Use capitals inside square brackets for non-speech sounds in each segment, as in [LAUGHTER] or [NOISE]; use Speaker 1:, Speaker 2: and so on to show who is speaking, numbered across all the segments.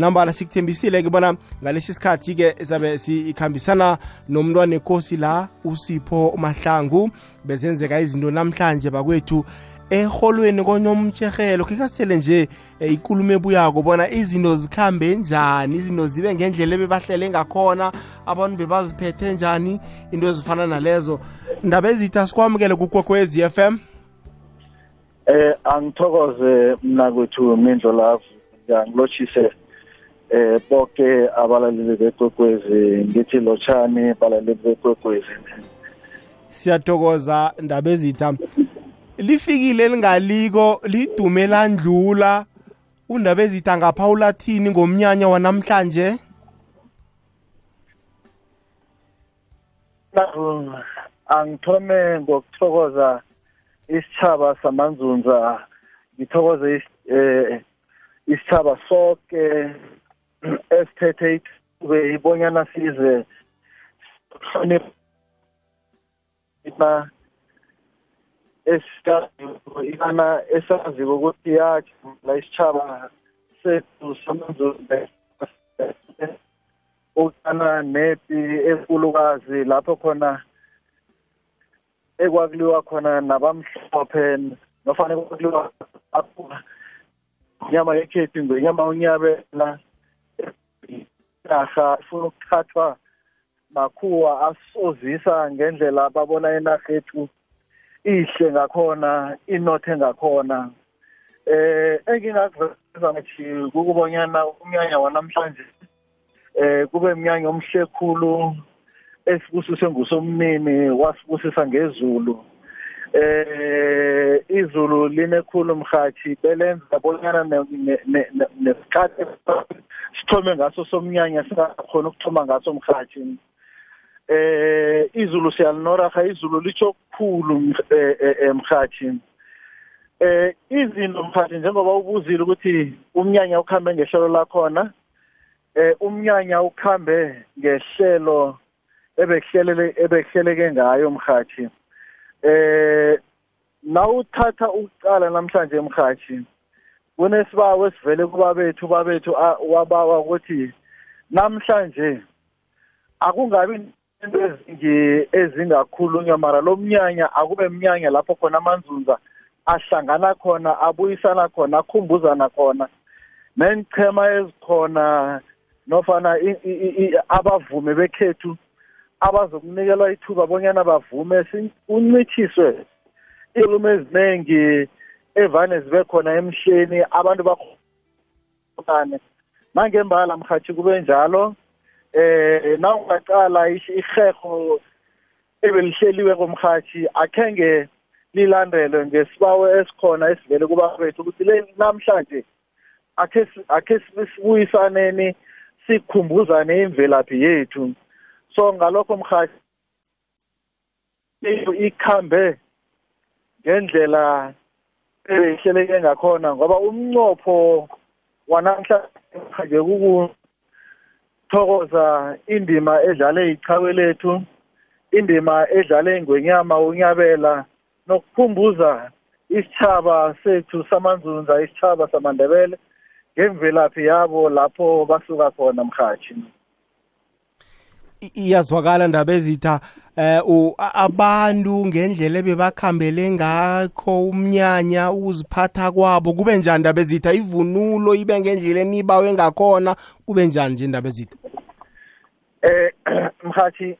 Speaker 1: nambala sikuthembisile-ke bona ngalesi sikhathi-ke sabe sikhambisana nomntwana enkosi la usipho mahlangu. Bezenzeka izinto namhlanje bakwethu eholweni konyomtshehelo kikasitshele nje eh, ikulumo ebuyako bona izinto zikhambe njani izinto zibe ngendlela ebebahlele ngakhona abantu bebaziphethe njani into ezifana nalezo. Ndaba ezitha sikwamukele kukwekwezi FM
Speaker 2: eh angithokoze mna kwethu mindlo lavu ngilotshise eh bonke abalaleli bekwekwezi ngithi lotshani balaleli bekwekwezi.
Speaker 1: Siyathokoza ndaba ezitha. Lifikile lingaliko lidume landlula. Undaba ezitha ngapha ulathini ngomnyanya wanamhlanje?
Speaker 2: Angithome ngokuthokoza isitshaba samanzunza. Ngithokoze eh isitshaba sonke esithethe itube ibonyana size hlonipha esitana esaziko ukuthi yakhe la isitshaba sethu samanzunza ukana nepi enkulukazi lapho khona ekwakuliwa khona nabamhlophe nofana ekwakuliwa inyama yekhethu ngenyama unyabela inarha ifuna ukuthathwa makhuwa asozisa ngendlela babona enarhethu ihle ngakhona inothe ngakhona. Eh engingakuveza ngithi kukubonyana umnyanya wanamhlanje eh kube mnyanya omhle khulu esibusise ngusomnini wasibusisa ngezulu. Eh izulu linekhulu mhathi belenza bonyana nesikhathi sithome ngaso somnyanya singakhona ukuthoma ngaso mhathi eh izulu siyalinoraha izulu litsho kukhulu mhathi eh izinto mhathi njengoba ubuzile ukuthi umnyanya ukhambe ngehlelo lakhona eh umnyanya ukhambe ngehlelo ebekuhlelele ebekuhleleke ngayo mhathi eh nawuthatha ukuqala namhlanje emhathi kunesibawo esivele kubabethu babethu wabawa ukuthi namhlanje akungabi into ezingakhulunywa mara lo mnyanya akube mnyanya lapho khona amanzunza ahlangana khona abuyisana khona akhumbuzana khona neenchema ezikhona nofana abavumi bekhethu abazokunikelwa ithuba bonyana bavume uncithiswe ilumo eziningi evane zibe khona emhleni abantu bakhonane nangembala mhathi kube njalo eh nawungaqala iherho ebelihleliwe komhathi akhenge lilandelwe ngesibawo esikhona esivele kubafethu ukuthi le namhlanje akhe akhe sibuyisaneni sikhumbuzane imvelaphi yethu. So ngalokho mhathi ikhambe ngendlela eyihleleke ngakhona ngoba umnqopho wanamhlanje kukuthokoza indima edlale ichawe lethu indima edlale ingwenyama unyabela nokukhumbuza isitshaba sethu samanzunza isitshaba samandebele ngemvelaphi yabo lapho basuka khona mhathi
Speaker 1: iyazwakala ndaba ezitha eh abantu ngendlela ebebakhambele ngakho umnyanya ukuziphatha kwabo kube njani ndaba ezitha? Ivunulo ibe ngendlela enibawe ngakhona kube njani nje ndaba ezitha?
Speaker 2: Eh [CLEARS THROAT] mhathi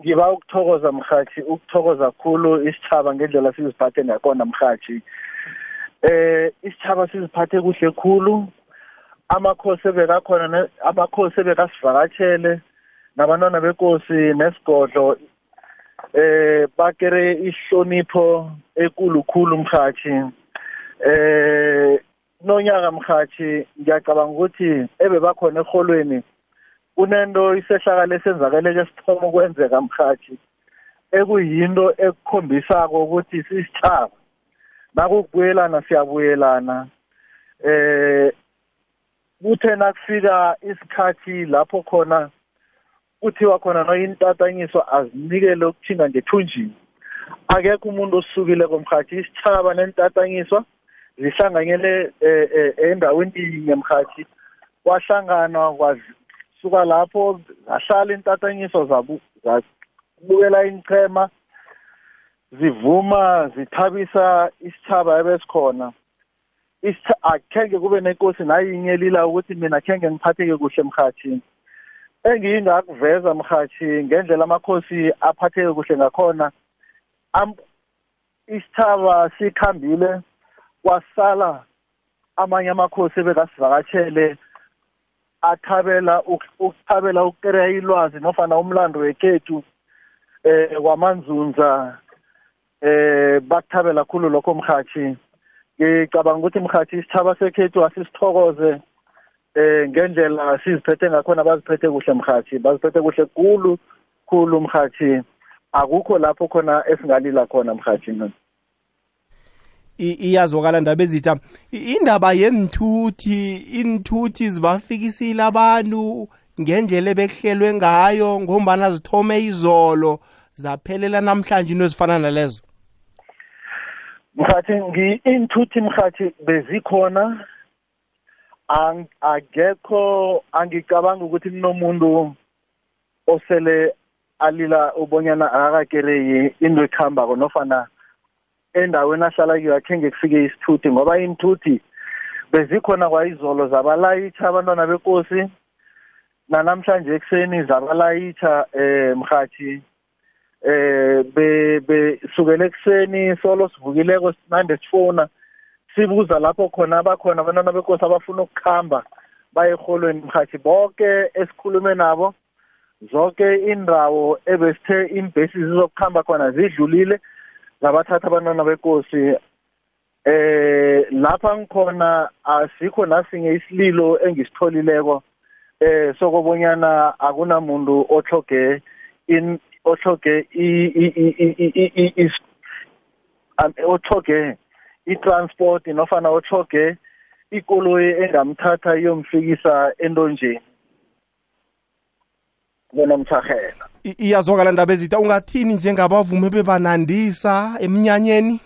Speaker 2: ngiba ukuthokoza mhathi ukuthokoza khulu isitshaba ngendlela siziphathe ngakhona mhathi. Eh isitshaba siziphathe kuhle khulu amakhosi ebekakhona amakhosi ebekasivakatshele nabantwana bekosi nesigodlo eh bakere ihlonipho ekulukhulu mhathi eh nonyaka mhathi ngiyacabanga ukuthi ebe bakhona eholweni kunento isehlakalo esenzakaleke esithoma ukwenzeka mhathi ekuyinto ekukhombisako ukuthi sisithaba nakukubuyelana siyabuyelana. Eh kuthe nakufika isikhathi lapho khona kuthiwa khona no intatanyiswa azinikele ukuthinga ngethunjini. Akekho umuntu osukile komhathi isithaba nentatanyiswa zihlanganyele endaweni yinye mhathi kwahlangana kwasuka lapho zahlala intatanyiso zabukela inchema zivuma zithabisa isithaba ebesikhona. Akhenge kube nenkosi nayinye lila ukuthi mina khenge ngiphatheke kuhle mhathi engingakuveza mhathi ngendlela amakhosi aphatheke kuhle ngakhona isithaba sikhambile kwasala amanye amakhosi ebekasivakatshele athabela ukuthabela ukukereya ilwazi nofana umlando wekhethu eh kwamanzunza eh bakuthabela khulu lokho mhathi. Ngicabanga ukuthi mhathi isithaba sekhethu asisithokoze. Eh ngendlela siziphethe ngakhona baziphethe kuhle mhathi baziphethe kuhle kulu khulu mhathi akukho lapho khona esingalila khona mhathi
Speaker 1: iyazwakala ndaba ezitha indaba yenthuthi inthuthi zibafikisile abantu ngendlela ebekuhlelwe ngayo ngombana zithome izolo zaphelela namhlanje into ezifana nalezo.
Speaker 2: Mhathi inthuthi mhathi bezikhona. Akekho angicabanga ukuthi kunomuntu osele alila ubonyana akakakereyi into ekuhambako nofana endaweni ahlala kiyo akhenge kufike isithuthi ngoba inthuthi bezikhona kwayizolo zabalayitsha abantwana bekosi nanamhlanje ekuseni zabalayitsha eh mhathi eh be besukele ekuseni solo sivukileko sinande sifona sibuza lapho khona abakhona abantwana bekosi abafuna ukukhamba baye eholweni mhathi bonke esikhulume nabo zonke indawo ebesithe imbhesi zizokuhamba khona zidlulile zabathatha abantwana bekosi eh lapha ngikhona asikho nasinye isililo engisitholileko eh sokubonyana akunamuntu othloge in othloge i othloge i-transport nofana othloge ikoloyi engamthatha iyomfikisa entonjeni. Bona mthahela
Speaker 1: iyazwakala ndaba ezitha ungathini njengabavumi bebanandisa eminyanyeni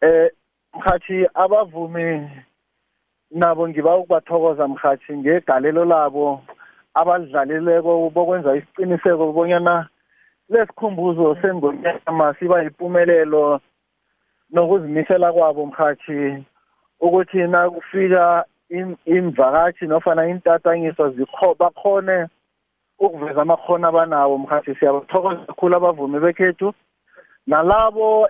Speaker 2: eh mhathi abavumi nabo ngiba ukubathokoza mhathi ngegalelo labo abalidlalileko bokwenza isiqiniseko bonyana lesikhumbuzo sengonyama siba yimpumelelo nokuzimisela kwabo mhathi ukuthi nakufika imvakatshi nofana intatangiso zikho bakhone ukuveza amakhono abanawo mhathi. Siyabathokoza kakhulu abavumi bekhethu nalabo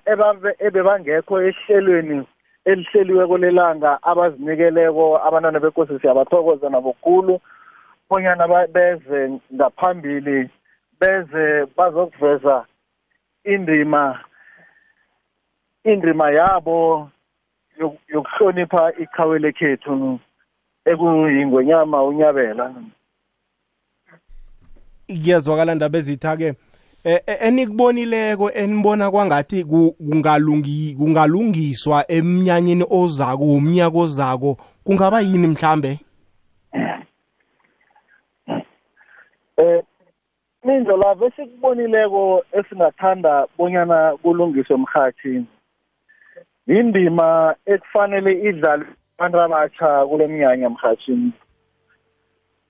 Speaker 2: ebebangekho ehlelweni elihleliweko lelanga abazinikeleko abantwana bekosi siyabathokoza nabo khulu bonyana beze ngaphambili beze bazokuveza indima indima yabo yokuhlonipha iqhawe lekhethu ekuyingwenyama unyabela.
Speaker 1: Kuyazwakala ndaba ezitha-ke e, e, enikubonileko enibona kwangathi kungalungi kungalungiswa emnyanyeni ozako umnyaka ozako kungaba yini mhlambe?
Speaker 2: Eh mindlela besikubonileko esingathanda bonyana kulungiswe mhathi indima ekufanele idlalwe abantu abatsha kule mnyanya mhathi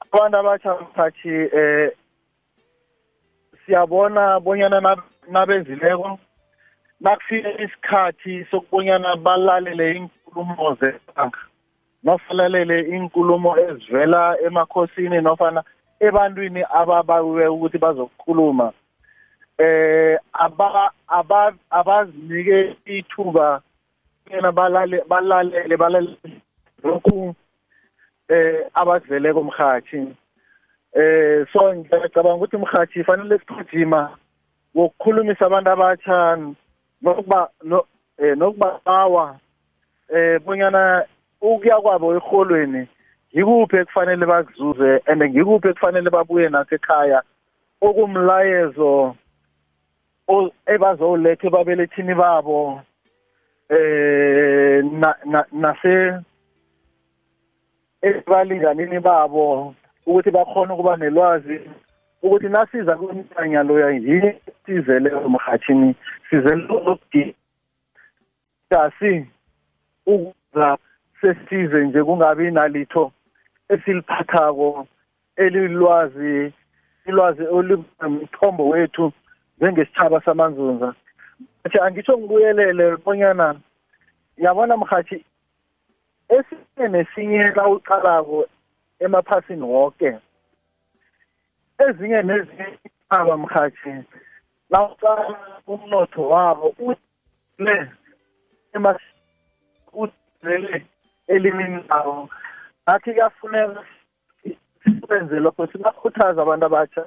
Speaker 2: abantu abatsha mhathi eh siyabona bonyana nabezileko nakufika isikhathi sokubonyana balalele inkulumo zebanga nofalalele inkulumo ezivela emakhosini nofana ebantwini ababawe ukuthi bazokukhuluma eh aba abazinike ithuba yena balale balalele balalele lokhu eh abakuveleko mhathi eh so ngiyacabanga ukuthi mhathi fanele sichijima wokukhulumisa abantu abatsha nokuba eh nokubawa eh bonyana ukuya kwabo eholweni ngikuphi ekufanele bakuzuze and ngikuphi ekufanele babuye nasekhaya okumlayezo ebazowuletha ebabelethini babo. Eh nase ebalinganini babo ukuthi bakhona ukuba nelwazi ukuthi nasiza kumntanya loya yini sizeleyo mhathini sizele lokudingasi ukuza sesize nje kungabi nalitho esiliphathako elilwazi ilwazi olumthombo wethu njengesithaba samanzunza. Nje angitsho ngibuyelele bonyana yabona mhathi esinye nesinye la uqalako emaphasini wonke ezinye nezinye aba mhathi la uqala umnotho wabo le emas uthele elimini lawo athi kuyafuneka sikwenze lokho sibakhuthaza abantu abatsha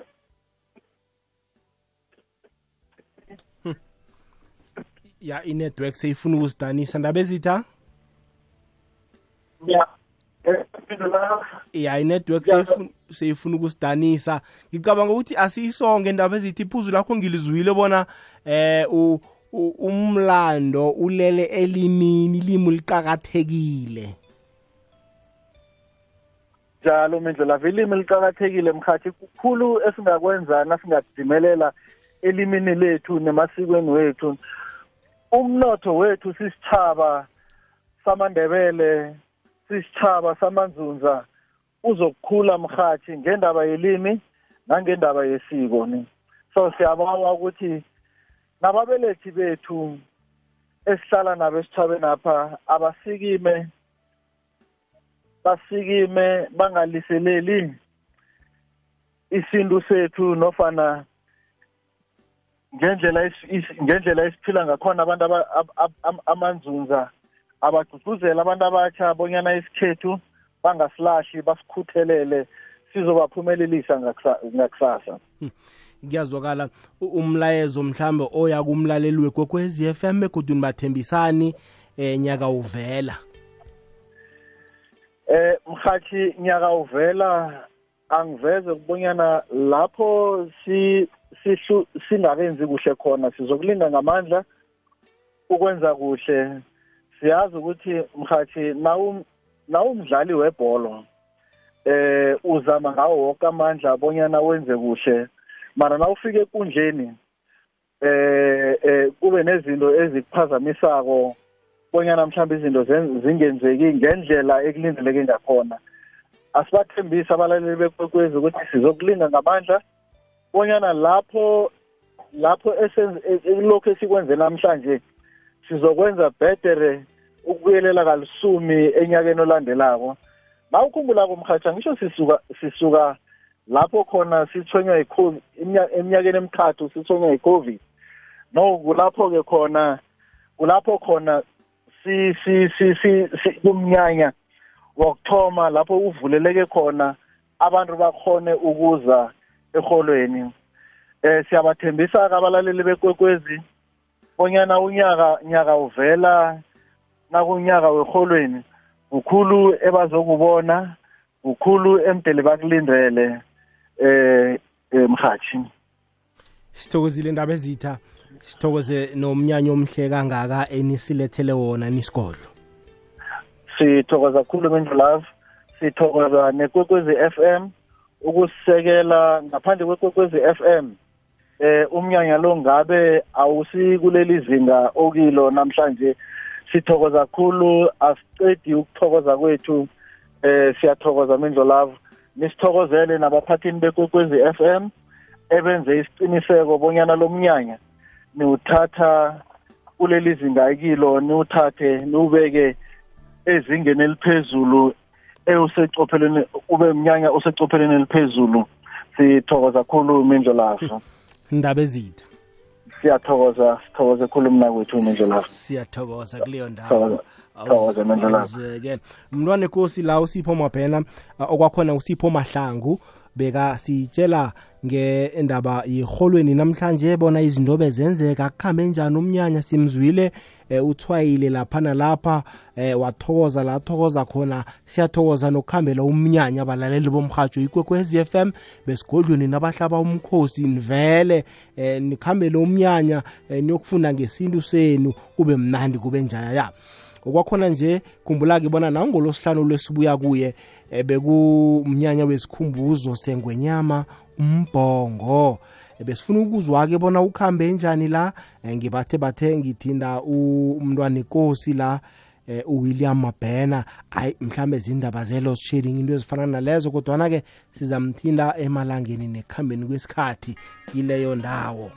Speaker 1: ya i-network seyifuna ukusidanisa ndaba ezitha
Speaker 2: ya.
Speaker 1: I-network seyifuna ukusidanisa ngicabanga ukuthi asiyisonke indaba ezithi iphuzu lakho ngilizwile bona eh u, u, umlando ulele elimini ilimi liqakathekile.
Speaker 2: Njalo mindlela ilimi liqakathekile mkhathi. Kukhulu esingakwenza nasingakudimelela elimini lethu nemasikweni wethu. Umnotho wethu sisithaba samandebele sisithaba samanzunza uzokukhula mhathi ngendaba yelimi nangendaba yesiko ni. So siyabawa ukuthi nababelethi bethu esihlala nabo esithabeni apha abasikime basikime bangaliseleli isintu sethu nofana ngendlela ngendlela esiphila ngakhona abantu amanzunza abagcugcuzela abantu abatsha bonyana isikhethu bangasilahli basikhuthelele sizobaphumelelisa ngakusasa.
Speaker 1: Kuyazwakala umlayezo mhlambe oya kumlaleli wekwekwezi FM begodwa nibathembisani eh nyaka uvela.
Speaker 2: Eh mhathi nyaka uvela angiveze kubonyana lapho si singakenzi kuhle khona sizokulinga ngamandla ukwenza kuhle. Siyazi ukuthi mhathi nawumdlali webholo eh uzama ngawo wonke amandla bonyana wenze kuhle. Mara nawufika ekundleni eh eh kube nezinto ezikuphazamisako bonyana mhlawumbe izinto zingenzeki ngendlela ekulindeleke ngakhona. Asibathembise abalaleli bekwekwezi ukuthi sizokulinga ngamandla bonyana lapho lapho esilokhu esikwenze namhlanje sizokwenza betere ukubuyelela kalisumi enyakeni olandelako. La ukhumbulako mhatsha ngisho sisuka sisuka lapho khona sithonywa yi-covid eminyakeni emithathu sithonywa yi-covid. No kulapho-ke khona kulapho khona si si si si kumnyanya wokuthoma lapho uvuleleke khona abantu bakhone ukuza eholweni eh siyabathembisa abalaleli bekwekwezi bonyana unyaka nyaka uvela nakunyaka weholweni ukhulu ebazokubona ukhulu emdele bakulindele eh emhathi
Speaker 1: sithokozile indaba ezitha sithokoze nomnyanya omhle kangaka enisilethele wona nisigodlo
Speaker 2: sithokoza kakhulu mindlulav sithokoza nekwekwezi FM ukusisekela ngaphandle kwekwekwezi FM eh umnyanya lo ngabe awusikuleli zinga okilo namhlanje. Sithokoza kakhulu asicedi ukuthokoza kwethu eh siyathokoza mindlo love. Nisithokozele nabaphathini bekwekwezi FM ebenze isiqiniseko bonyana lomnyanya niwuthatha kuleli zinga ekilo niwuthathe niwubeke ezingeni eliphezulu ewusecopheleni ube mnyanya usecopheleni eliphezulu. Sithokoza kakhulu mindlo lazo
Speaker 1: indaba ezitha.
Speaker 2: Siyathokoza sithokoze khulu mna kwethu mindlo lazo
Speaker 1: siyathokoza kuleyo ndawo
Speaker 2: thokoze mindlo lazo
Speaker 1: ke mntwana enkosi la usipho mabhena okwakhona usipho mahlangu beka sitshela ngendaba yiholweni namhlanje bona izinto bezenzeka kukhambe njani umnyanya simzwile e, uthwayile lapha nalapha e, wathokoza la athokoza khona. Siyathokoza nokuhambela umnyanya abalaleli bomhatsho ikwekwezi FM besigodlweni nabahlaba umkhosi nivele e, nikhambele umnyanya e, niyokufunda ngesintu senu kube mnandi kube njaya. ya okwakhona nje khumbula-ke bona nangolosihlanu lwesibuya kuye bekumnyanya wesikhumbuzo sengwenyama umbhongo. Besifuna ukuzwa-ke bona ukuhambe njani la ngibathe bathe ngithinda umntwana inkosi la eh, uWilliam Mabhena. Ayi mhlambe zindaba zelos shedding into ezifana nalezo kodwana ke sizamthinda emalangeni nekuhambeni kwesikhathi kileyo ndawo.